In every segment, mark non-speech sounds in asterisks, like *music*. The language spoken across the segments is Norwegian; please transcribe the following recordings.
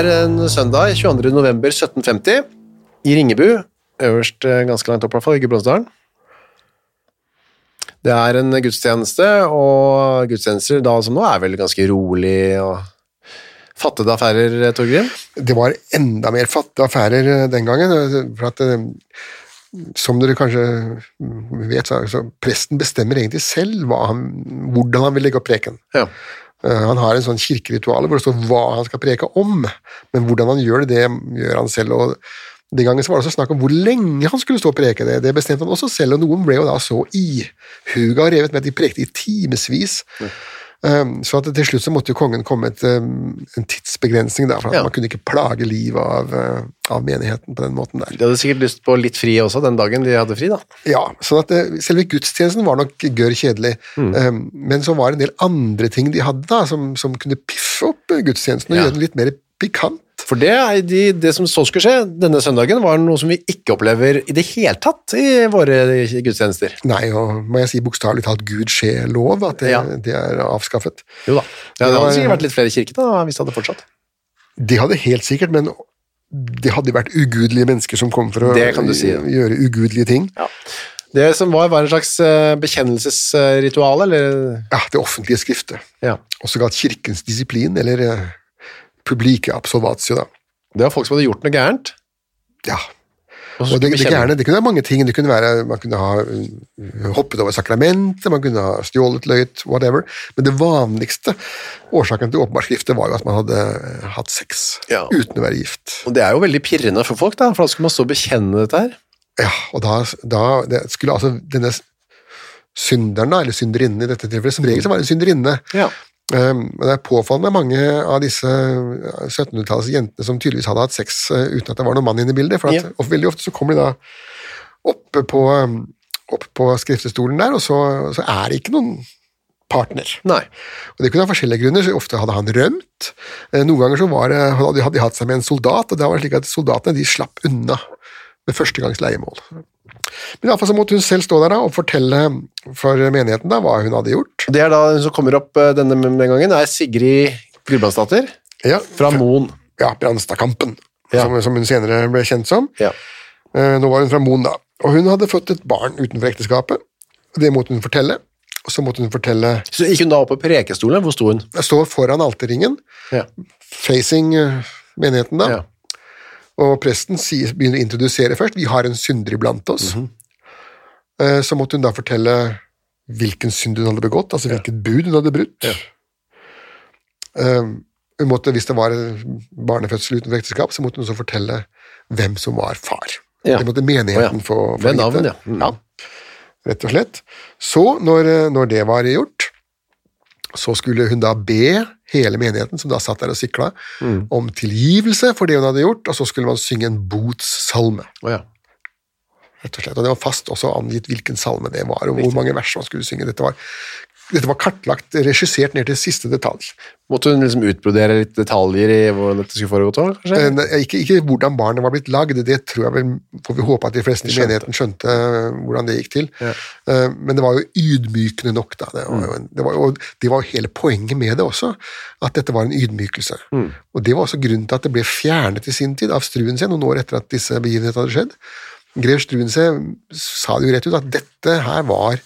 Er en søndag 22. november 1750 i Ringebu, øverst eh, ganske langt opp i hvert fall, i Gudbrandsdalen. Det er en gudstjeneste, og gudstjenester da som nå er vel ganske rolig og fattede affærer, eh, Torgrim? det var enda mer fattige affærer eh, den gangen. For at, som dere kanskje vet, så, så presten bestemmer egentlig selv han, hvordan han vil legge opp preken. Ja. Eh, Han har en sånn kirkeritual hvor det står hva han skal preke om, men hvordan han gjør det, det gjør han selv. og Den gangen så var det også snakk om hvor lenge han skulle stå og preke. Det Det bestemte han også selv, og noen ble jo da så ihuga og revet med at de prekte i timevis. Um, så at til slutt så måtte jo kongen komme et, um, en tidsbegrensning, der, for at Ja. man kunne ikke plage livet av, uh, av menigheten på den måten der. De hadde sikkert lyst på litt fri også den dagen de hadde fri, da. Ja, sånn at uh, Selve gudstjenesten var nok gørr kjedelig, mm. men så var det en del andre ting de hadde da, som, som kunne piffe opp gudstjenesten og Ja. gjøre den litt mer pikant. For det, de, det som så skulle skje denne søndagen, var noe som vi ikke opplever i det hele tatt i våre gudstjenester. Nei, og må jeg si bokstavelig talt Gud skje-lov, at det, Ja. det er avskaffet. Jo da. Ja, det hadde sikkert vært litt flere i kirken da, hvis det hadde fortsatt. Det hadde helt sikkert, men det hadde vært ugudelige mennesker som kom for å Det kan du si, ja. gjøre ugudelige ting. Det som var, var en slags eh, bekjennelsesritual, eller? Ja, det offentlige skriftet. Ja. Også kalt kirkens disiplin, eller uh, publike absolvatio, da. Det var folk som hadde gjort noe gærent. Ja. Og det, det, gærne, det kunne være mange ting. Det kunne være, man kunne ha uh, hoppet over sakramentet, man kunne ha stjålet, løyet, whatever. Men det vanligste årsaken til åpenbart skriftet var jo at man hadde uh, hatt sex Ja. uten å være gift. Og det er jo veldig pirrende for folk, da, for da skulle man så bekjenne dette her. Ja, og da, da skulle altså denne synderen, eller synderinnen i dette tilfellet, som regel så var det en synderinne. Ja. Um, men det er påfallende mange av disse 1700-tallets jentene som tydeligvis hadde hatt sex uh, uten at det var noen mann inne i bildet, for at, Ja. og veldig ofte så kommer de da oppe på, um, opp på skriftestolen der, og så, så er det ikke noen partner. Nei. Og Det kunne ha forskjellige grunner, så ofte hadde han rømt. Eh, Noen ganger så var det, hadde de- hatt seg med en soldat, og da var det slik at soldatene de slapp unna med førstegangs leiemål. Men i alle fall så måtte hun selv stå der da, og fortelle for menigheten da, hva hun hadde gjort. Det er da hun som kommer opp eh, denne den gangen, er Sigrid Gudbrandsdatter Ja, fra Moen. ja Brannstadkampen, Ja. som, som hun senere ble kjent som. Ja. Eh, Nå var hun fra Moen, da. Og hun hadde født et barn utenfor ekteskapet. Det måtte hun fortelle. Og så måtte hun fortelle Så gikk hun da opp på prekestolen, hvor sto hun? Jeg står foran alterringen, Ja. facing eh, menigheten, da. Ja. Og presten sier, begynner å introdusere først. Vi har en synder iblant oss. Eh, Så måtte hun da fortelle hvilken synd hun hadde begått, altså hvilket bud hun hadde brutt. Ja. Hun måtte, hvis det var barnefødsel utenfor ekteskap, så måtte hun også fortelle hvem som var far. Ja. Det måtte menigheten oh, ja. få, få navn, vite. ja. Mm. ja. Rett og slett. Så, når, eh, når det var gjort, så skulle hun da be hele menigheten, som da satt der og sikla, Mm. om tilgivelse for det hun hadde gjort, og så skulle man synge en botssalme. Oh, ja. rett og slett. Og det var fast også angitt hvilken salme det var, og hvor mange vers man skulle synge. Dette var, dette var kartlagt, regissert ned til siste detalj. Måtte hun liksom utbrodere litt detaljer i hvordan dette skulle foregått? kanskje? Eh, Ikke, ikke hvordan barnet var blitt lagd, det tror jeg vel, får vi håpe at de fleste i menigheten skjønte eh, hvordan det gikk til. Ja. Eh, Men det var jo ydmykende nok, da. Det Mm. var jo, det var jo, det var jo hele poenget med det også, at dette var en ydmykelse. Mm. Og det var også grunnen til at det ble fjernet i sin tid av Struensee, noen år etter at disse begivenhetene hadde skjedd. Grev Struensee sa det jo rett ut at dette her var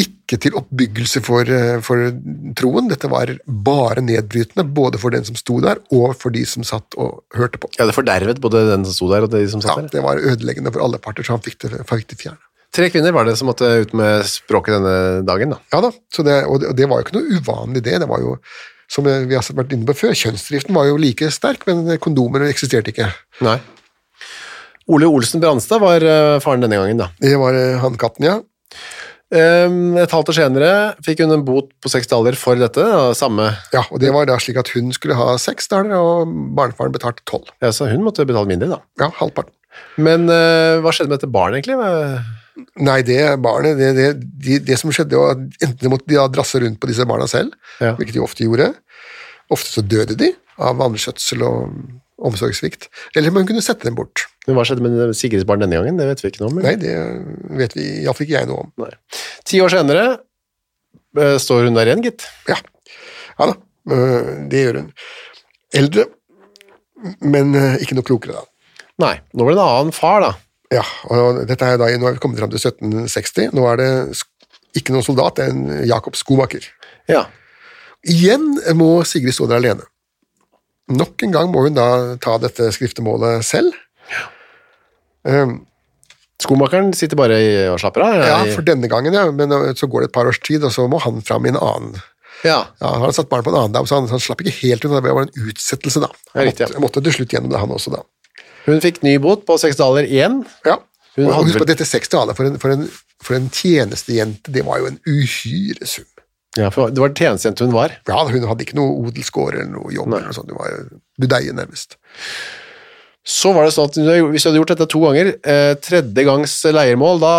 ikke til oppbyggelse for, eh, for troen, dette var bare nedbrytende, både for den som sto der, og for de som satt og hørte på. Ja, det fordervet både den som sto der, og de som Ja, satt der. det var ødeleggende for alle parter, så han fikk det, fikk det fjerne. Tre kvinner var det som måtte ut med språket denne dagen, da. Ja da, så det, og, det, og det var jo ikke noe uvanlig det, det var jo, som vi har vært inne på før, kjønnsdriften var jo like sterk, men kondomer eksisterte ikke. Nei. Ole Olsen Brandstad var eh, faren denne gangen, da. Det var eh, han katten, ja. Um, et halvt år senere fikk hun en bot på seks dollar for dette. Samme, Ja, og det var da slik at hun skulle ha seks daler, og barnefaren betalte tolv. ja, så hun måtte betale mindre, da. Ja, halvparten. Men uh, hva skjedde med dette barnet, egentlig? Nei, det barnet, det, det, det, det som skjedde var at enten måtte de drasse rundt på disse barna selv, Ja. hvilket de ofte gjorde, ofte så døde de av vannskjøtsel og omsorgssvikt, eller man kunne sette dem bort. Men hva skjedde med Sigrids barn denne gangen? Det vet vi ikke noe om. eller? Nei, det vet vi, iallfall ikke jeg noe om. Nei. Ti år senere eh, står hun der igjen, gitt. Ja, ja da, øh, det gjør hun. Eldre, men øh, ikke noe klokere da. Nei, nå ble det en annen far, da. Ja, og dette er da, nå er vi kommet fram til 1760, nå er det ikke noen soldat, det er en Jakob Skomaker. Ja. Igjen må Sigrid stå der alene. Nok en gang må hun da ta dette skriftemålet selv. Um, Skomakeren sitter bare og slapper av. ja, for denne gangen, ja, men øh, så går det et par års tid, og så må han fram i en annen. ja. Ja, han har satt barn på en annen dam, så han, han slapp ikke helt unna, det var en utsettelse da. Ja, Han riktig, ja. måtte, til slutt gjennom det, han også da. Hun fikk ny bot på seks daler igjen. Ja, Hun og husk på dette seks daler for en, for, en, for en tjenestejente, det var jo en uhyre sum. Ja, for det var tjenestejente hun var. Ja, hun hadde ikke noe odelsgård eller noe jobb, eller noe sånt, hun var budeie nærmest. Så var det sånn at hvis du hadde gjort dette to ganger, eh, tredje gangs leiermål, da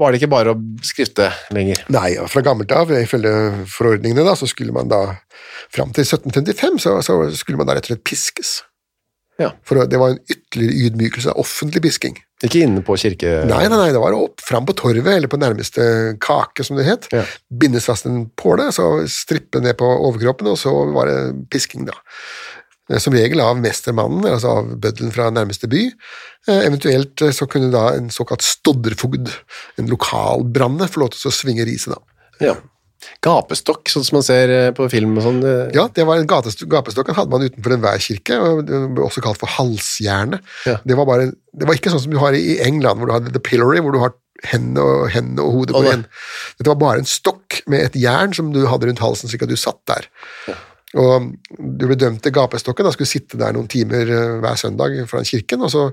var det ikke bare å skrifte lenger. Nei, og fra gammelt av, ifølge forordningene da, så skulle man da, fram til 1755, så, så skulle man da rett og slett piskes. Ja. For det var en ytterligere ydmykelse av offentlig pisking. Ikke inne på kirke... Nei, nei, nei, det var opp fram på torvet, eller på nærmeste kake, som det het. Ja. Bindes fast en påle, så strippe ned på overkroppen, og så var det pisking, da. Eh, Som regel av mestermannen, altså av bøddelen fra nærmeste by. Eh, Eventuelt eh, så kunne da en såkalt stodderfogd, en lokal branne, få lov til å svinge riset, da. Ja. Gapestokk, sånn som man ser eh, på film og sånn. eh. Ja, det var en gapestokk. Den hadde man utenfor enhver kirke, og det ble også kalt for halsjerne. Ja. Det, var bare, det var ikke sånn som du har i England, hvor du har the pillory, hvor du har hendene og, hendene og hodet på igjen. Dette var bare en stokk med et jern som du hadde rundt halsen, slik at du satt der. Og du ble dømt til gapestokken, da skulle du sitte der noen timer eh, hver søndag foran kirken, og så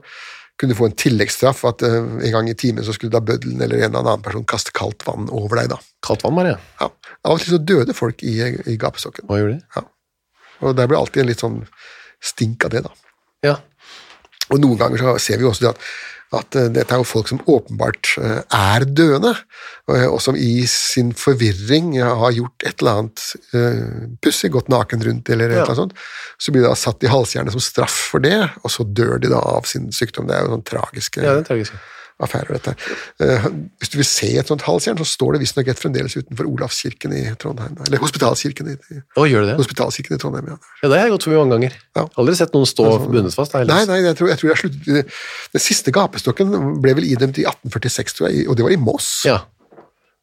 kunne få en tilleggsstraff at eh, en gang i timen så skulle da bøddelen eller en eller annen person kaste kaldt vann over deg. da. Kaldt vann, bare. Ja. Av og til så døde folk i, i gapestokken. Hva gjorde de? Ja. Og der ble alltid en litt sånn stink av det, da. Ja. Og noen ganger så ser vi jo også det at, at eh, dette er jo folk som åpenbart eh, er døende, og, og som i sin forvirring har gjort et eller annet pussig, gått naken rundt eller et eller annet sånt. Så blir de da satt i halsjernet som straff for det, og så dør de da av sin sykdom. Det er jo sånn tragiske ja, det er tragisk. Affærer, dette. Eh, hvis du vil se et sånt halsjern, så står det visstnok et fremdeles utenfor Olavskirken i Trondheim. Eller Hospitalskirken i, Å, gjør det det? Hospitalskirken i Trondheim, ja. Ja, det har jeg gått forbi mange ganger. Ja. Aldri sett noen stå bundet fast. Nei, nei, jeg tror jeg, tror jeg sluttet Den siste gapestokken ble vel idømt i 1846, tror jeg, og det var i Moss. Ja.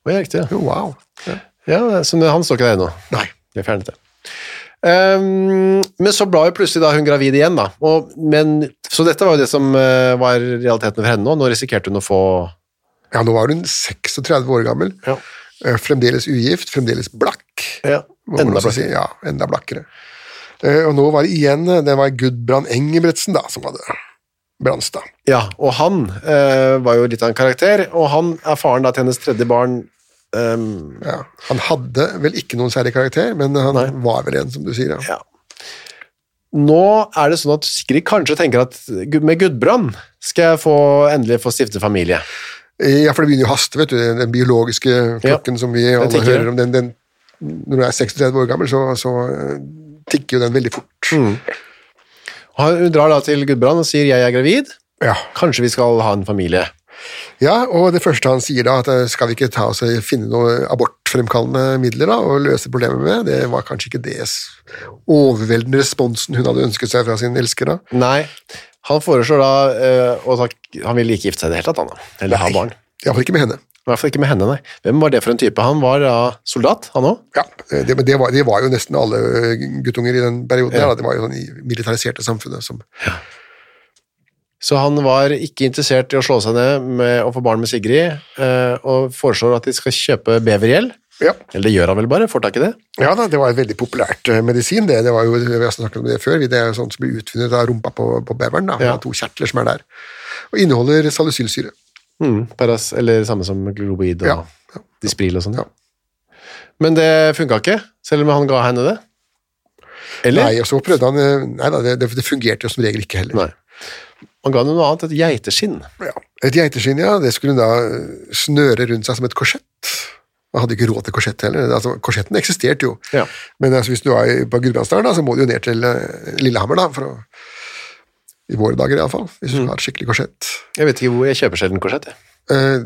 det ja, riktig. Ja. Jo, wow. Ja. Ja, så han står ikke der ennå. Nei. Jeg fjernet det. Ehm, men så ble jo plutselig da hun gravid igjen, da. Og, men, så dette var jo det som uh, var realiteten for henne nå. Nå risikerte hun å få Ja, nå var hun 36 år gammel. Ja. Eh, Fremdeles ugift, fremdeles blakk. ja, enda blakkere. Si. Ja, enda blakkere. Uh, Og nå var det igjen det var Gudbrand Engebretsen da, som hadde Branstad. Ja, og han var jo litt av en karakter, og han er faren da til hennes tredje barn. Ehm, Ja. Han hadde vel ikke noen særlig karakter, men han Nei. var vel en, som du sier. Ja. ja. nå er det sånn at Sigrid kanskje tenker at med Gudbrand skal jeg få, endelig få stifte familie. Ja, for det begynner jo å haste, vet du. Den biologiske klokken som vi alle hører om, den, den, når du er 36 år gammel, så, så eh, tikker jo den veldig fort. Mm. Hun drar da til Gudbrand og sier 'jeg er gravid', Ja. kanskje vi skal ha en familie. Ja, og det første han sier da, at eh, skal vi ikke ta oss og finne noe abortfremkallende midler da, og løse problemet med, det var kanskje ikke det overveldende responsen hun hadde ønsket seg fra sin elsker da. Nei, han foreslår da eh, å ta, Han ville ikke gifte seg i det hele tatt, han da. Eller ha barn. Iallfall ikke med henne. I hvert fall ikke med henne, nei. Hvem var det for en type? Han var da soldat, han òg? Ja, det, men det var, det var jo nesten alle eh, guttunger i den perioden. Ja. Da. Det var jo sånn i militariserte samfunnet som Så han var ikke interessert i å slå seg ned med å få barn med Sigrid, eh, og foreslår at de skal kjøpe bevergjell. Ja. Eller det gjør han vel bare, får tak i det. Ja da, det var et veldig populært eh, medisin. Det, det var jo, Vi har snakket om det før. Det er jo sånt som blir utfunnet av rumpa på, på beveren. da, Ja. To kjertler som er der. Og inneholder salicylsyre. Mm, paras, eller samme som globoid og Ja, ja. Dispril og sånn. Ja. Men det funka ikke, selv om han ga henne det? Eller? Nei, og så prøvde han eh, Nei da, det, det fungerte jo som regel ikke heller. Nei. Han ga henne noe annet, et geiteskinn. Ja. Et geiteskinn, ja. Det skulle hun da eh, snøre rundt seg som et korsett. Man hadde ikke råd til korsett heller. Altså, korsetten eksisterte jo. Ja. Men altså, hvis du er på Gudbrandsdalen, da, så må du jo ned til eh, Lillehammer, da, for å I våre dager, iallfall. Hvis du Mm. har et skikkelig korsett. Jeg vet ikke hvor jeg kjøper sjelden korsett. Eh,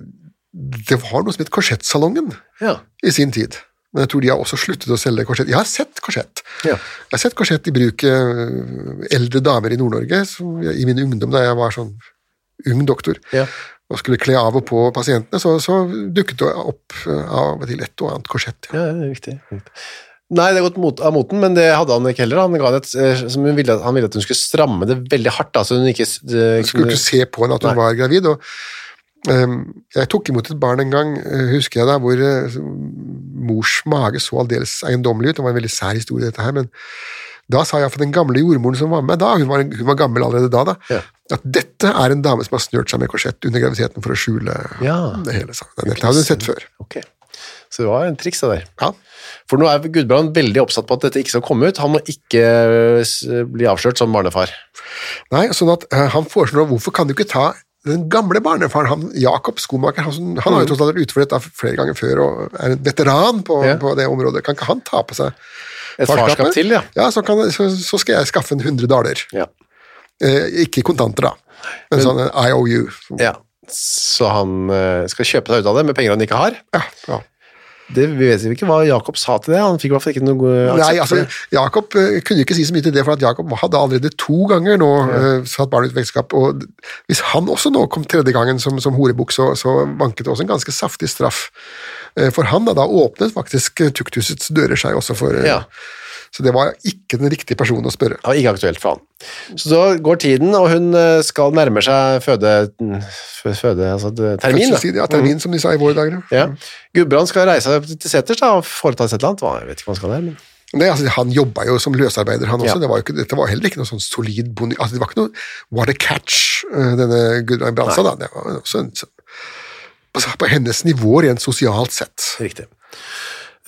det var noe som het Korsettsalongen Ja. i sin tid. Men jeg tror de har også sluttet å selge korsett. Jeg har sett korsett. Ja. Jeg har sett korsett i bruk eh, eldre damer i Nord-Norge i min ungdom, da jeg var sånn ung doktor, Ja. og skulle kle av og på pasientene, så, så dukket det opp eh, av og til et og annet korsett. Ja, det er viktig. Nei, det er gått mot, av moten, men det hadde han ikke heller. Han, et, eh, ville, han ville at hun skulle stramme det veldig hardt, så hun ikke det, skulle ikke se på henne at hun Nei. var gravid. og Jeg tok imot et barn en gang, eh, husker jeg da, hvor eh, mors mage så aldeles eiendommelig ut. Det var en veldig sær historie, dette her, men da sa iallfall den gamle jordmoren som var med da, hun var, hun var gammel allerede da, da Ja. at dette er en dame som har snørt seg med korsett under graviditeten for å skjule Ja. det hele. Dette hadde hun sett før. Okay. Så det var en triks, det der. Ja. For nå er Gudbrand veldig oppsatt på at dette ikke skal komme ut. Han må ikke eh, bli avslørt som barnefar. Nei, sånn at uh, Han foreslår hvorfor kan du ikke ta den gamle barnefaren, han, Jakob Skomaker, han, han har jo tross alt vært ute for dette flere ganger før og er en veteran på, Mm. Ja. på det området. Kan ikke han ta på seg Et farskap til, ja. Ja, så, kan, så, så skal jeg skaffe en 100 daler. Ja. Eh, ikke kontanter, da, men, sånn en IOU. ja. Så han eh, skal kjøpe seg ut av det med penger han ikke har. Ja, ja. Det, vet vi ikke hva Jakob sa til det. Han fikk i hvert fall ikke noe god aksept Nei, altså. Jakob eh, kunne ikke si så mye til det, for at Jakob hadde allerede to ganger nå uh, satt barn ut i ekteskap. Og hvis han også nå kom tredje gangen som, som horebukk, så, så vanket det også en ganske saftig straff uh, for han. Da, da åpnet faktisk eh, tukthusets dører seg også for uh, Ja. Så det var ikke den riktige personen å spørre. Det var ikke aktuelt for han. Så da går tiden, og hun eh, skal nærme seg føde, føde altså termin. Da. Ja, termin, som de sa i våre dager. Ja. Gudbrand skal reise til seters da, og foreta seg et eller annet. Jeg vet ikke hva han skal der, men Nei, altså, han jobba jo som løsarbeider, han også. Ja. Det var jo ikke, dette var heller ikke noe sånn solid bonde... Altså, det var ikke noe what a catch, eh, denne Gudrun Brandstad. da. Det var også en, sånn- på, på hennes nivå rent sosialt sett. riktig.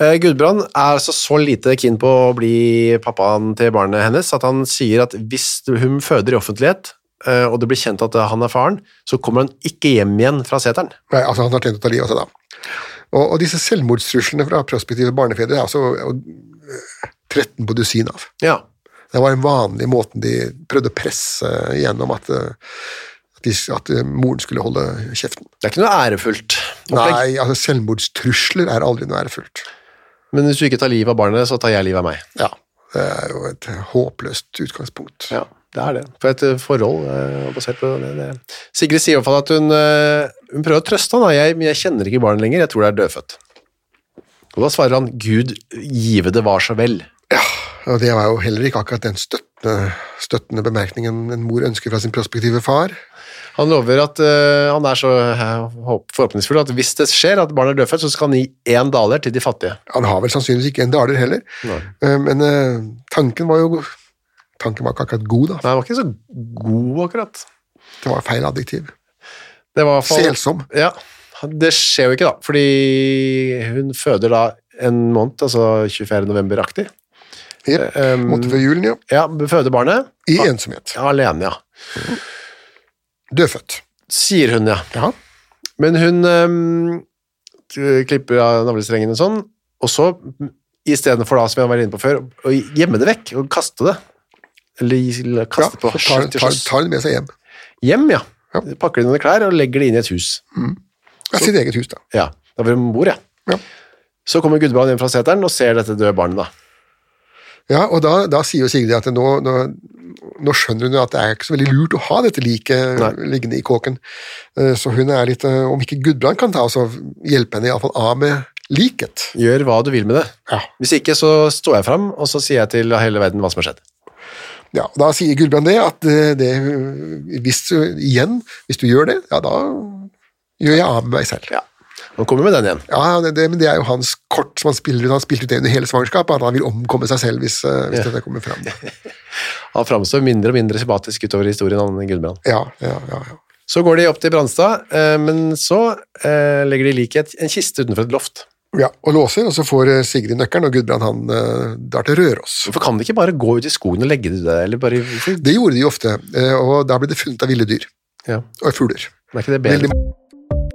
Eh, Gudbrand er altså så lite keen på å bli pappaen til barnet hennes at han sier at hvis hun føder i offentlighet, eh, og det blir kjent at han er faren, så kommer han ikke hjem igjen fra seteren. Nei, altså, han har tenkt å ta livet av seg da. Og, og disse selvmordstruslene fra prospektive barnefedre er altså eh, 13 på dusin av. Ja, Det var den vanlige måten de prøvde å presse gjennom at, eh, at, eh, moren skulle holde kjeften. det er ikke noe ærefullt. opplegg. Nei, altså selvmordstrusler er aldri noe ærefullt. Men hvis du ikke tar livet av barnet, så tar jeg livet av meg. Ja, det er jo et håpløst utgangspunkt. Ja, det er det. For et eh, forhold eh, basert på det. det. Sigrid sier i hvert fall at hun, eh, hun prøver å trøste han. Jeg, jeg kjenner ikke barnet lenger, jeg tror det er dødfødt. Og da svarer han, Gud give det var så vel. Ja, Og det var jo heller ikke akkurat den støttende, støttende bemerkningen en mor ønsker fra sin prospektive far. Han lover at uh, han er så eh, forhåpningsfull at hvis det skjer at barnet er dødfødt, så skal han gi én daler til de fattige. Han har vel sannsynligvis ikke en daler heller, uh, men uh, tanken var jo Tanken var ikke akkurat god, da. Nei, han var ikke så god, akkurat. Det var feil adjektiv. Det var fall- Selsom. Ja, det skjer jo ikke da, fordi hun føder da en måned, altså 24. november-aktig. Jep. Um, Måtte før julen, ja. Ja, føder barnet. I ensomhet. Ja, alene, ja. Dødfødt. Sier hun, ja. Ja. Men hun um, klipper av navlestrengene sånn, og så i stedet for da, som jeg var inne på før, å gjemme det vekk og kaste det. Eller kaste ja på tar, tar, tar det med seg hjem. Hjem, ja. Ja. Pakker det inn under klær og legger det inn i et hus. Ja, sitt eget hus, da. Ja, der hvor hun bor, ja. Ja. Så kommer Gudbrand hjem fra seteren og ser dette døde barnet, da. Ja, og da, da sier jo Sigrid at nå, nå, nå skjønner hun at det er ikke så veldig lurt å ha dette liket liggende i kåken. Eh, Så hun er litt eh, Om ikke Gudbrand kan ta og hjelpe henne iallfall av med liket. Gjør hva du vil med det. Ja. Hvis ikke, så står jeg fram, og så sier jeg til hele verden hva som har skjedd. ja, Da sier Gudbrand det, at det, det hvis, igjen, hvis du gjør det, ja, da gjør jeg av med meg selv. Ja. Han kommer med den igjen. Ja, det, det, men det er jo hans kort som han spiller ut. Han har spilt ut det under hele svangerskapet, at han vil omkomme seg selv hvis, eh, hvis Ja. dette kommer fram. *laughs* Han framstår mindre og mindre sympatisk utover historien, han Gudbrand. Ja, ja, ja, ja. Så går de opp til Brandstad, eh, men så eh, legger de liket i en kiste utenfor et loft. ja. Og låser, og så får Sigrid nøkkelen, og Gudbrand han drar til Røros. Hvorfor kan de ikke bare gå ut i skogen og legge det der, eller bare? Det gjorde de ofte, og da ble det funnet av ville dyr Ja, og fugler. er ikke det bedre? Veldig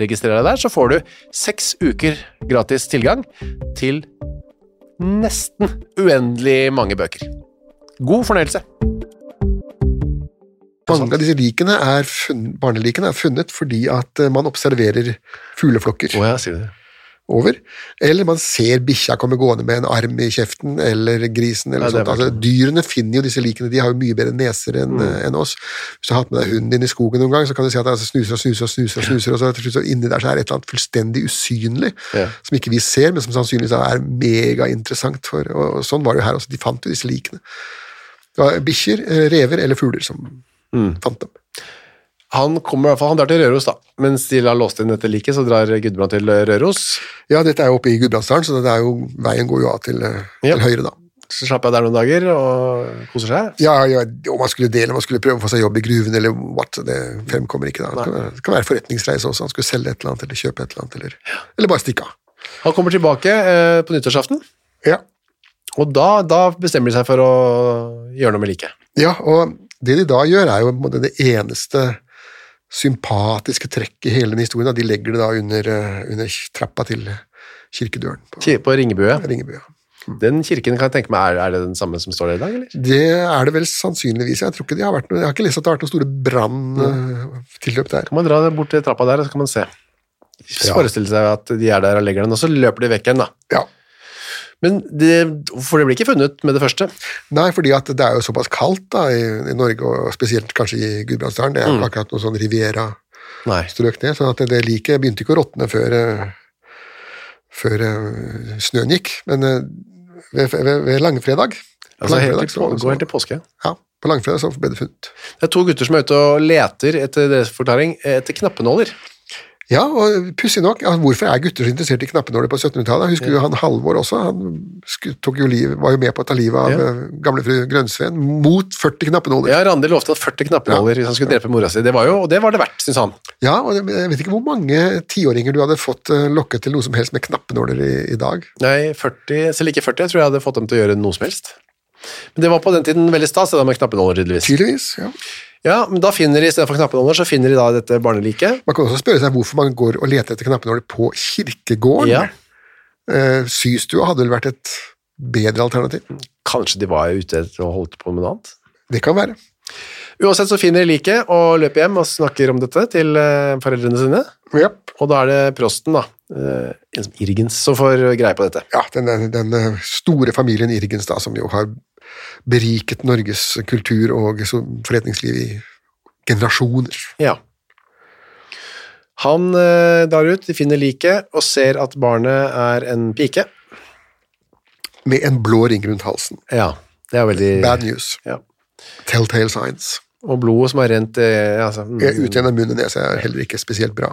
Registrer deg der, så får du seks uker gratis tilgang til nesten uendelig mange bøker. God fornøyelse. Mange av disse likene er funnet, barnelikene er funnet fordi at eh, man observerer fugleflokker Oh, ja, sier det. Over, eller man ser bikkja komme gående med en arm i kjeften, eller grisen, eller Ja, sånt. Altså, dyrene finner jo disse likene, de har jo mye bedre neser enn Mm. en oss. Hvis du har hatt med deg hunden din i skogen noen gang, så kan du si at den altså, snuser og snuser og snuser, og snuser, og så til slutt så inni der så er det et eller annet fullstendig usynlig, Ja. som ikke vi ser, men som sannsynligvis er megainteressant for, og, og sånn var det jo her også, de fant jo disse likene. Bikkjer, eh, rever eller fugler som Mm. fant dem. Han kommer i hvert fall, han drar til Røros, da. Mens de har låst inn dette liket, så drar Gudbrand til Røros. Ja, dette er jo oppe i Gudbrandsdalen, så det er jo, veien går jo av til, eh, Ja. til høyre da. Så slapper jeg der noen dager og koser seg. Ja, ja, om man skulle dele, om man skulle prøve å få seg jobb i gruven, eller what, det fremkommer ikke da. Det kan, det kan være forretningsreise også, han skulle selge et eller annet, eller kjøpe et eller annet, eller, eller bare stikke av. Han kommer tilbake eh, på nyttårsaften, Ja. og da, da bestemmer de seg for å gjøre noe med liket. ja, og det de da gjør er jo det eneste sympatiske trekk i hele den historien, de legger det da under, eh, under trappa til kirkedøren på På Ringebue. Ringebu. ja. Den kirken kan jeg tenke meg, er, er det den samme som står der i dag, eller? Det er det vel sannsynligvis, jeg tror ikke det har vært noe, jeg har ikke lest at det har vært noen store branntilløp mm. der. Kan man dra bort til trappa der, og så kan man se. Ja. Forestille seg at de er der og legger den, og så løper de vekk igjen, da. Ja. Men det, for det blir ikke funnet med det første. Nei, fordi at det er jo såpass kaldt da, i, i Norge, og spesielt kanskje i Gudbrandsdalen. Det er mm. akkurat noe sånn Riviera-strøk ned, sånn at det, liket begynte ikke å råtne før, eh, før eh, snøen gikk. Men eh, ved, ved, ved langfredag, Altså helt langfredag til, så, så, gå helt til påske. ja, på langfredag så ble det funnet. Det er to gutter som er ute og leter etter deres forklaring, etter knappenåler. Ja, og pussig nok, ja, hvorfor er gutter så interessert i knappenåler på 1700-tallet? Jeg Husker jo han Halvor også, han tok jo liv, var jo med på å ta livet av Ja. ja. gamlefru Grønnsveen mot 40 knappenåler. Ja, Randi lovte at 40 knappenåler hvis han skulle drepe mora si. Det var jo, og det var det verdt, syns han. Ja, og jeg vet ikke hvor mange tiåringer du hadde fått eh, lokket til noe som helst med knappenåler i, i dag. Nei, 40, selv ikke 40, jeg tror jeg hadde fått dem til å gjøre noe som helst. Men det var på den tiden veldig stas, det der med knappenåler, tydeligvis. Tydeligvis, ja. Ja, men da finner de, i stedet for knappenåler, så finner de da dette barneliket. Man kan også spørre seg hvorfor man går og leter etter knappenåler på kirkegården. Ja. Eh, systua hadde vel vært et bedre alternativ. Kanskje de var ute etter å holde på med noe annet? Det kan være. Uansett så finner de liket og løper hjem og snakker om dette til eh, foreldrene sine. Yep. Og da er det prosten, da, eh, Irgens, som får greie på dette. ja den, den, den store familien Irgens, da, som jo har beriket Norges kultur og forretningsliv i generasjoner. Ja. Han eh, drar ut, de finner liket og ser at barnet er en pike. Med en blå ring rundt halsen. Ja, det er veldig Bad news. Ja. Telltale signs. Og blodet som har rent eh, altså, mm. Ut gjennom munn og nese er heller ikke spesielt bra.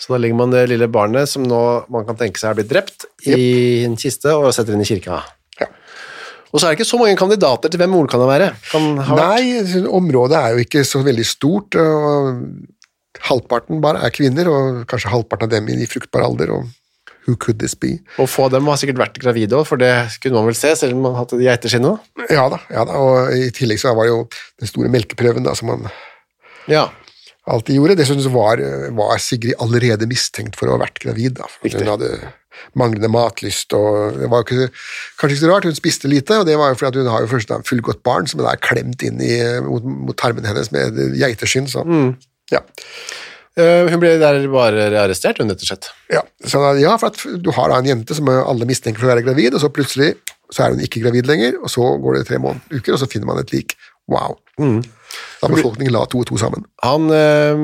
Så da legger man det lille barnet, som nå man kan tenke seg er blitt drept, i en kiste og setter inn i kirka. Og så er det ikke så mange kandidater til hvem moren kan være. Kan. Nei, området er jo ikke så veldig stort. og Halvparten bare er kvinner, og kanskje halvparten av dem i fruktbar alder. og Who could this be? Og få av dem har sikkert vært gravide òg, for det kunne man vel se, selv om man hadde geiteskinn òg. Ja ja da, og i tillegg så var det jo den store melkeprøven da, som man Ja. Alltid gjorde. Dessuten var, var Sigrid allerede mistenkt for å ha vært gravid. Da. for Hun hadde manglende matlyst, og det var ikke, kanskje ikke så rart, hun spiste lite, og det var jo fordi hun har jo først et fullgodt barn som er klemt inn i, mot, mot tarmen hennes med geiteskinn, så ja. Eh, Hun ble der bare arrestert, hun, rett og slett. Ja, så, ja, for at du har da en jente som alle mistenker for å være gravid, og så plutselig så er hun ikke gravid lenger, og så går det tre måneder, uker, og så finner man et lik. Wow. Da befolkningen la to og to sammen. Han, eh,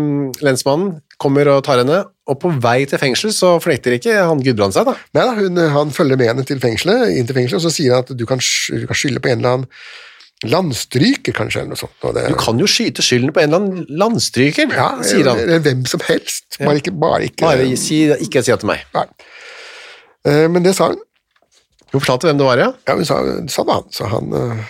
lensmannen kommer og tar henne, og på vei til fengsel så fornekter ikke han Gudbrand seg, da. Nei da, hun, han følger med henne til fengselet, inn til fengselet, og så sier han at du kan, du kan skylde på en eller annen landstryker, kanskje, eller noe sånt. Det, Du kan jo skyte skylden på en eller annen landstryker, ja, sier han. Eller hvem som helst, bare ikke, bare ikke Bare si, ikke si det til meg. Nei. Eh, Men det sa hun. Hun fortalte hvem det var, ja. Ja, hun sa, sa det han, så han, eh,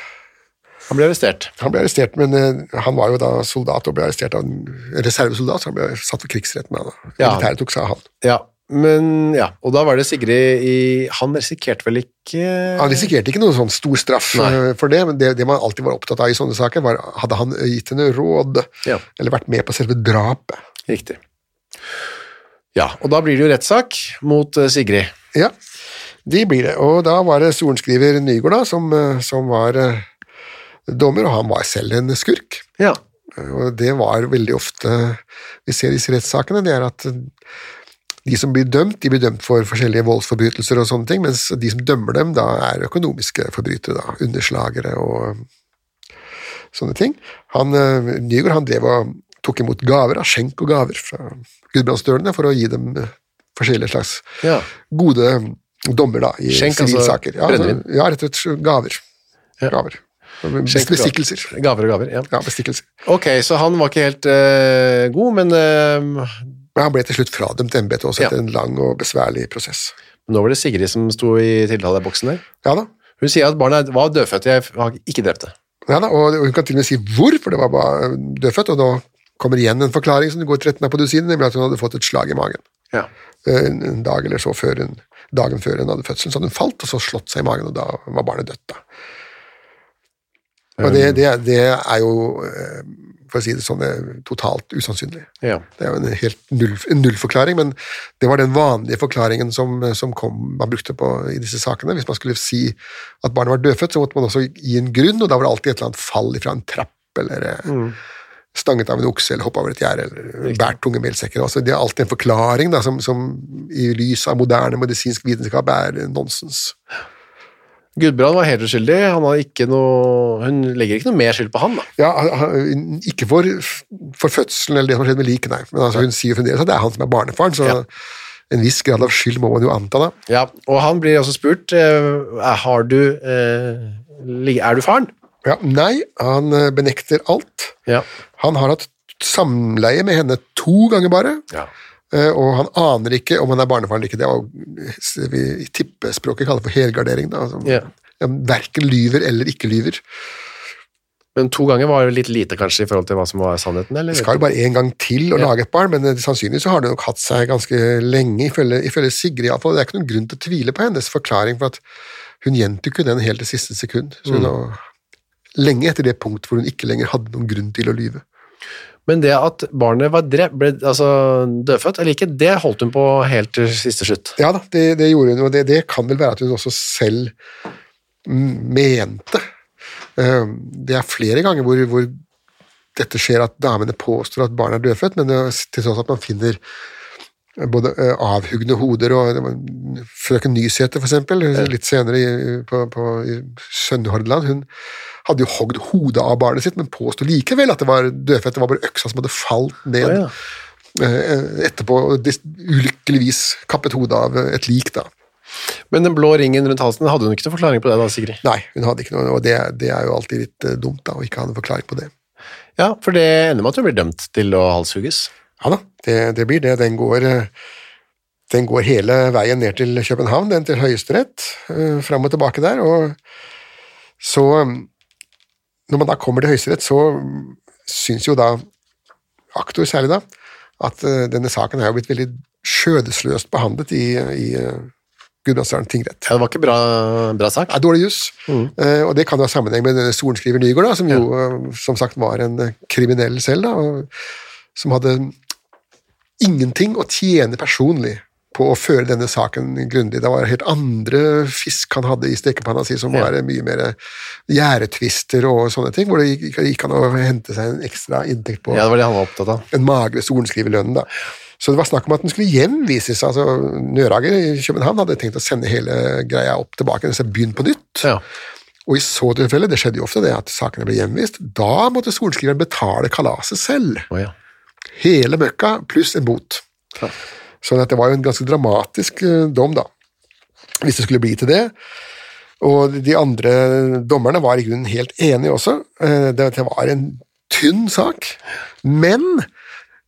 Han ble arrestert. han ble arrestert, men eh, han var jo da soldat og ble arrestert av en reservesoldat, så han ble satt for krigsretten. Da. Ja. Militæret tok seg av han. Ja, men ja, og da var det Sigrid i Han risikerte vel ikke Han risikerte ikke noen sånn stor straff Nei. eh, for det, men det, det man alltid var opptatt av i sånne saker, var hadde han gitt henne råd, Ja. eller vært med på selve drapet. Riktig. Ja, og da blir det jo rettssak mot eh, Sigrid. Ja, de blir det. Og da var det sorenskriver Nygaard da, som, som var dommer, og han var selv en skurk. Ja. Og det var veldig ofte vi ser i disse rettssakene, det er at de som blir dømt, de blir dømt for forskjellige voldsforbrytelser og sånne ting, mens de som dømmer dem, da er økonomiske forbrytere, da, underslagere og sånne ting. Han, eh, Nygaard han drev og tok imot gaver, av skjenk og gaver fra gudbrandsdølene for å gi dem eh, forskjellige slags ja. gode dommer da, i Skjenk, altså sivilsaker. ja, altså, ja, rett og slett gaver. Ja. Gaver. Bestikkelser. Gaver og gaver, ja. Ja, bestikkelser. Ok, så han var ikke helt uh, god, men uh, Men han ble til slutt fradømt embetet også Ja. etter en lang og besværlig prosess. nå var det Sigrid som sto i tiltaleboksen der. Ja da, Hun sier at barnet var dødfødt, jeg har ikke drept det. ja da og hun kan til og med si hvor, for det var bare dødfødt, og nå kommer igjen en forklaring som det går 13 av på dusinen, nemlig at hun hadde fått et slag i magen. Ja. Eh, En, en dag eller så før hun, dagen før hun hadde fødselen, så hadde hun falt, og så slått seg i magen, og da var barnet dødt. da. Og det, det, det er jo, eh, for å si det sånn, eh, totalt usannsynlig. Ja. Det er jo en helt null, en nullforklaring, men det var den vanlige forklaringen som, som kom, man brukte på i disse sakene. Hvis man skulle si at barnet var dødfødt, så måtte man også gi en grunn, og da var det alltid et eller annet fall fra en trapp, eller mm. stanget av en okse, eller hoppet over et gjerde, eller bært tunge melsekker. Altså, det er alltid en forklaring da, som, som i lys av moderne medisinsk vitenskap er nonsens. Gudbrand var helt uskyldig, han hadde ikke noe, hun legger ikke noe mer skyld på han da. Ja, han- Ikke for, for fødselen eller det som har skjedd med liket, nei. Men altså, hun sier fremdeles at det er han som er barnefaren, så Ja. en viss grad av skyld må man jo anta, da. Ja, og han blir også spurt, eh, har du, eh, er du faren? Ja, nei, han eh, benekter alt. Ja. Han har hatt samleie med henne to ganger bare, Ja. Eh, og han aner ikke om han er barnefaren eller ikke. Det er hva vi i tippespråket kaller for helgardering. Da. Altså, Ja. Verken lyver eller ikke lyver. Men to ganger var jo litt lite kanskje i forhold til hva som var sannheten, eller? Det skal jo bare én gang til å Ja. lage et barn, men eh, sannsynligvis så har det nok hatt seg ganske lenge, ifølge, ifølge Sigrid iallfall. Det er ikke noen grunn til å tvile på hennes forklaring, for at hun gjentok jo den helt til siste sekund. Så hun mm. lenge etter det punkt hvor hun ikke lenger hadde noen grunn til å lyve. Men det at barnet var drept, ble altså dødfødt eller ikke, det holdt hun på helt til siste slutt. Ja da, det, det gjorde hun, og det, det kan vel være at hun også selv mente. Eh, Det er flere ganger hvor, hvor dette skjer at damene påstår at barnet er dødfødt, men til tross at man finner både eh, avhugne hoder og Frøken Nysæter, for eksempel, litt senere i, på, på, i Sønderhordland, hun hadde jo hogd hodet av barnet sitt, men påsto likevel at det var dødfødt. Det var bare øksa som hadde falt ned Å, ja. eh, etterpå, og ulykkeligvis kappet hodet av et lik, da. Men den blå ringen rundt halsen, hadde hun ikke noen forklaring på det da, Sigrid? Nei, hun hadde ikke noe, og det, det er jo alltid litt eh, dumt da, å ikke ha en forklaring på det. Ja, for det ender med at hun blir dømt til å halshugges. Ja da, det, det blir det. Den går, eh, den går hele veien ned til København, den til Høyesterett, eh, fram og tilbake der, og så mm, Når man da kommer til Høyesterett, så mm, syns jo da aktor særlig da, at eh, denne saken er jo blitt veldig skjødesløst behandlet i, i Gudbrandsdalen tingrett. Ja, det var ikke bra, bra sak. Er dårlig juss, eh, og det kan jo ha sammenheng med denne sorenskriver Nygaard, da, som jo ja. som sagt var en kriminell selv, da, og som hadde ingenting å tjene personlig på å føre denne saken grundig. Det var helt andre fisk han hadde i stekepanna si, som var mye mer gjerdetvister og sånne ting, hvor det gikk, gikk an å hente seg en ekstra inntekt på Ja, det var det han var opptatt av. en magre sorenskriverlønn. da. Så det var snakk om at den skulle hjemvises. altså Nørager i København hadde tenkt å sende hele greia opp tilbake, så begynn på nytt. Ja. Og i så tilfelle, det skjedde jo ofte det at sakene ble hjemvist, da måtte sorenskriveren betale kalaset selv. Oh, ja. Hele møkka pluss en bot. Ja. At det var jo en ganske dramatisk eh, dom, da. Hvis det skulle bli til det. Og de andre dommerne var i grunnen helt enige også. Eh, Det, var en tynn sak, men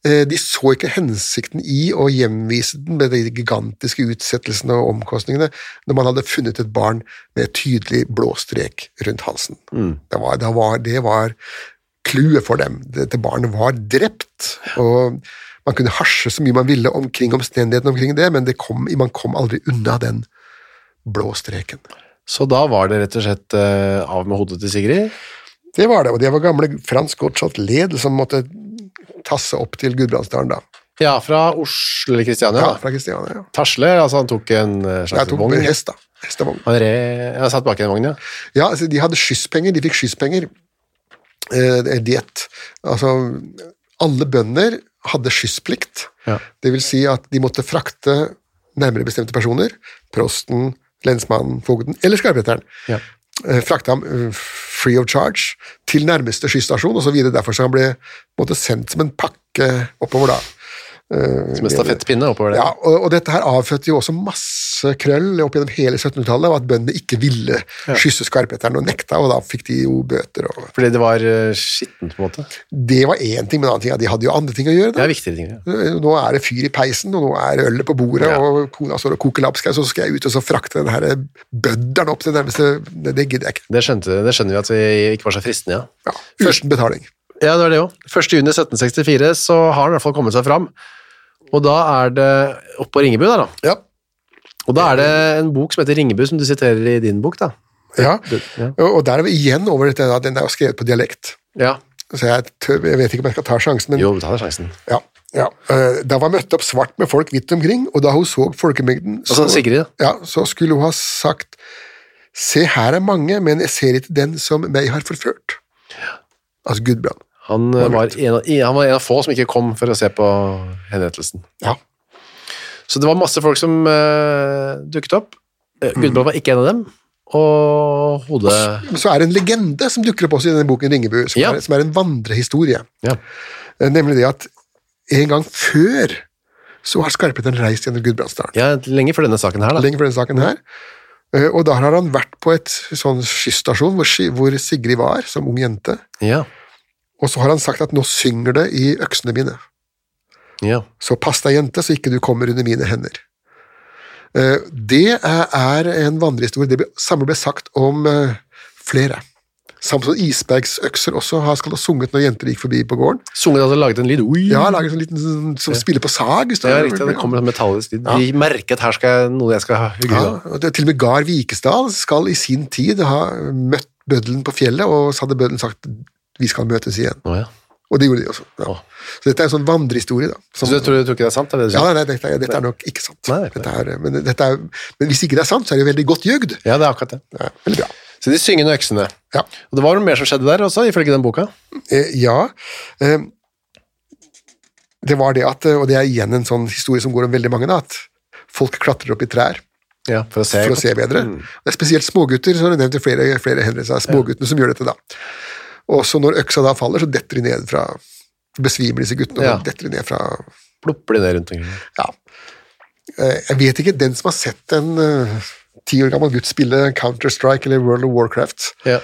eh, de så ikke hensikten i å hjemvise den med de gigantiske utsettelsene og omkostningene når man hadde funnet et barn med tydelig blå strek rundt halsen. Det var, det var, det var clouet for dem. Dette barnet var drept, og man kunne hasje så mye man ville omkring omstendighetene omkring det, men det kom, man kom aldri unna den blå streken. Så da var det rett og slett uh, av med hodet til Sigrid? Det var det, og det var gamle Frans Gottschalk Led som måtte tasse opp til Gudbrandsdalen da. Ja, fra Oslo eller Kristiania. Ja, fra Kristiania, ja. Tasle, altså han tok en eh, slags Jeg tok vogn. hest, da. Hestevogn. Han re... Ja, satt bak i en vogn, ja. Ja, altså, de hadde skysspenger, de fikk skysspenger. Eh, diett. Altså, alle bønder hadde skyssplikt. Ja. Det vil si at de måtte frakte nærmere bestemte personer, prosten, lensmannen, fogden eller skarpretteren. Ja. Eh, Frakte ham eh, free of charge til nærmeste skysstasjon osv. Derfor så han ble på sendt som en pakke oppover da. Eh, Som en stafettpinne oppover det. Ja, og, og dette her avfødte jo også masse krøll opp gjennom hele 1700-tallet, og at bøndene ikke ville skysse skarpheteren og nekta, og da fikk de jo bøter. Og Fordi det var eh, skittent, på en måte. det var én ting, men en annen ting ja, de hadde jo andre ting å gjøre. Det Da. er viktige ting. Ja. Nå er det fyr i peisen, og nå er ølet på bordet, Ja. og kona står og koker lapskaus, og så skal jeg ut og så frakte den her bødderen opp til nærmeste Det, det gidder jeg ikke. Det skjønner vi at vi ikke var så fristende, ja. Ja, uten betaling. Ja, det var det òg. 1.6.1764 så har han i hvert fall kommet seg fram. Og da er det oppå Ringebu, der, da. Ja. Og da er det en bok som heter Ringebu, som du siterer i din bok, da. ja. Ja. Og der er vi igjen over dette, at den er jo skrevet på dialekt. Ja. Så jeg, tør, jeg vet ikke om jeg skal ta sjansen, men Jo, ta sjansen. Ja, ja. Eh, Da var møtt opp svart med folk vidt omkring, og da hun så folkemengden, Altså Sigrid, da. ja, så skulle hun ha sagt Se, her er mange, men jeg ser ikke den som meg har forført. Altså Gudbrand. Han, eh, var en av, han var en av få som ikke kom for å se på henrettelsen. Ja. Så det var masse folk som uh, dukket opp. Uh, Gudbrand var ikke en av dem. Og hodet Så er det en legende som dukker opp også i denne boken Ringebu, som, Ja. er, som er en vandrehistorie. Ja. Eh, Nemlig det at en gang før så har Skarpeten reist gjennom Gudbrandsdalen. ja, lenge før denne saken her, da. lenge før denne saken her. Eh, Og da har han vært på et sånn skysstasjon hvor, hvor Sigrid var, som ung jente. Ja. Og så har han sagt at nå synger det i øksene mine. ja. Så pass deg, jente, så ikke du kommer under mine hender. Eh, Det er en vandrehistorie. Det samme ble sagt om eh, flere. Samson Isbergs økser også har skal ha sunget når jenter gikk forbi på gården. Sunget altså laget en lyd. Ui. Ja, laget en liten som spiller på sag. Ja, riktig. Det kommer en metallisk lyd. Ja. De merker at her skal jeg, noe jeg skal hugge Ja, og det, til og med Gard Vikesdal skal i sin tid ha møtt bøddelen på fjellet, og så hadde bøddelen sagt vi skal møtes igjen. Oh, ja. Og det gjorde de også. Ja. Så dette er en sånn vandrehistorie. da. Så du tror, du tror ikke det er sant? Det Ja, nei, dette, dette er nok ikke sant. Nei, ikke er, men, er, men hvis ikke det er sant, så er det jo veldig godt jøgd. ja, det er akkurat det. Ja, veldig bra. Så de syngende øksene. Ja. Og det var noe mer som skjedde der også, ifølge den boka. Eh, ja. Eh, det var det at, og det er igjen en sånn historie som går om veldig mange, da, at folk klatrer opp i trær Ja, for å se. for å se bedre. Det er spesielt smågutter, som har nevnt i flere, flere hendelser, småguttene som gjør dette da. Og så når øksa da faller, så detter de ned fra Besvimer disse guttene, og Ja. detter de ned fra Plopper de ned rundt omkring. Ja. Eh, Jeg vet ikke, den som har sett en eh, ti år gammel gutt spille Counter-Strike eller World of Warcraft, Ja.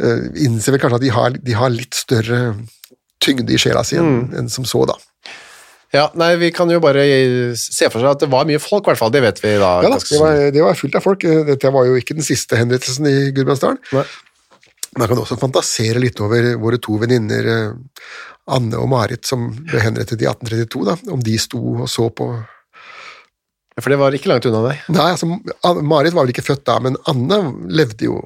eh, innser vel kanskje at de har, de har litt større tyngde i sjela si enn Mm. en som så, da. ja, nei, vi kan jo bare se for seg at det var mye folk, i hvert fall. Det vet vi da. Ja da, det var, det var fullt av folk. Dette var jo ikke den siste henrettelsen i Gudbrandsdalen. Man kan også fantasere litt over våre to venninner eh, Anne og Marit som ble henrettet i 1832, da, om de sto og så på For det var ikke langt unna deg. Nei, altså, Marit var vel ikke født da, men Anne levde jo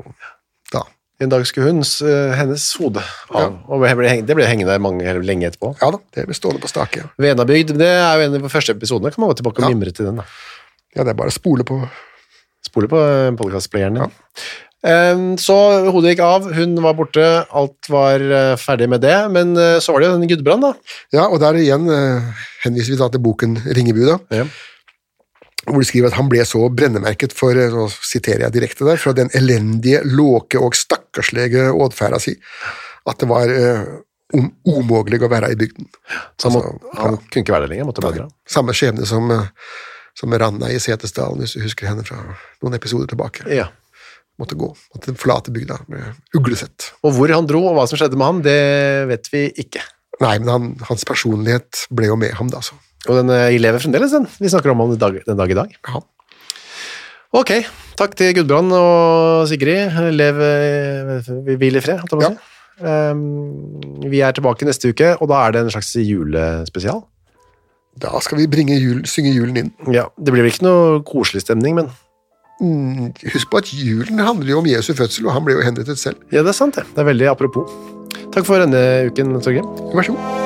da. En dag skulle hun, eh, hennes hode av, og det ble, det ble hengende mange, lenge etterpå. Ja da, det ble stående på stake. Ja. Venabygd, det er jo en av de første episodene. Kan man gå tilbake og Ja. mimre til den, da. ja, det er bare å spole på. Spole på podkastplayeren din. Ehm, Så hodet gikk av, hun var borte, alt var eh, ferdig med det. Men eh, så var det jo den Gudbrand, da. Ja, og der igjen eh, henviser vi da til boken Ringebu, da, Ja. hvor de skriver at han ble så brennemerket for, så siterer jeg direkte der, fra den elendige, låke og stakkarslige ådferda si, at det var om, umulig å være i bygden. Så han, må, Altså, han kunne ikke være der lenger, måtte bare dra. Samme skjebne som, som Ranna i Setesdalen, hvis du husker henne fra noen episoder tilbake. Ja. Måtte gå, måtte forlate bygda med uglesett. Og hvor han dro, og hva som skjedde med han, det vet vi ikke. Nei, men han, hans personlighet ble jo med ham, da, så. Og den eh, lever fremdeles, den. Vi snakker om han den dag, den dag i dag. Ja. Ok, takk til Gudbrand og Sigrid. Lev vi hvil i fred, holdt jeg på å si. Ehm, vi er tilbake neste uke, og da er det en slags julespesial. Da skal vi bringe jul, synge julen inn. Ja, Det blir vel ikke noe koselig stemning, men Husk på at julen handler jo om Jesu fødsel, og han ble jo henrettet selv. ja, det er sant, det. Det er veldig apropos. Takk for denne uken, Torgrim. Vær så god.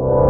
you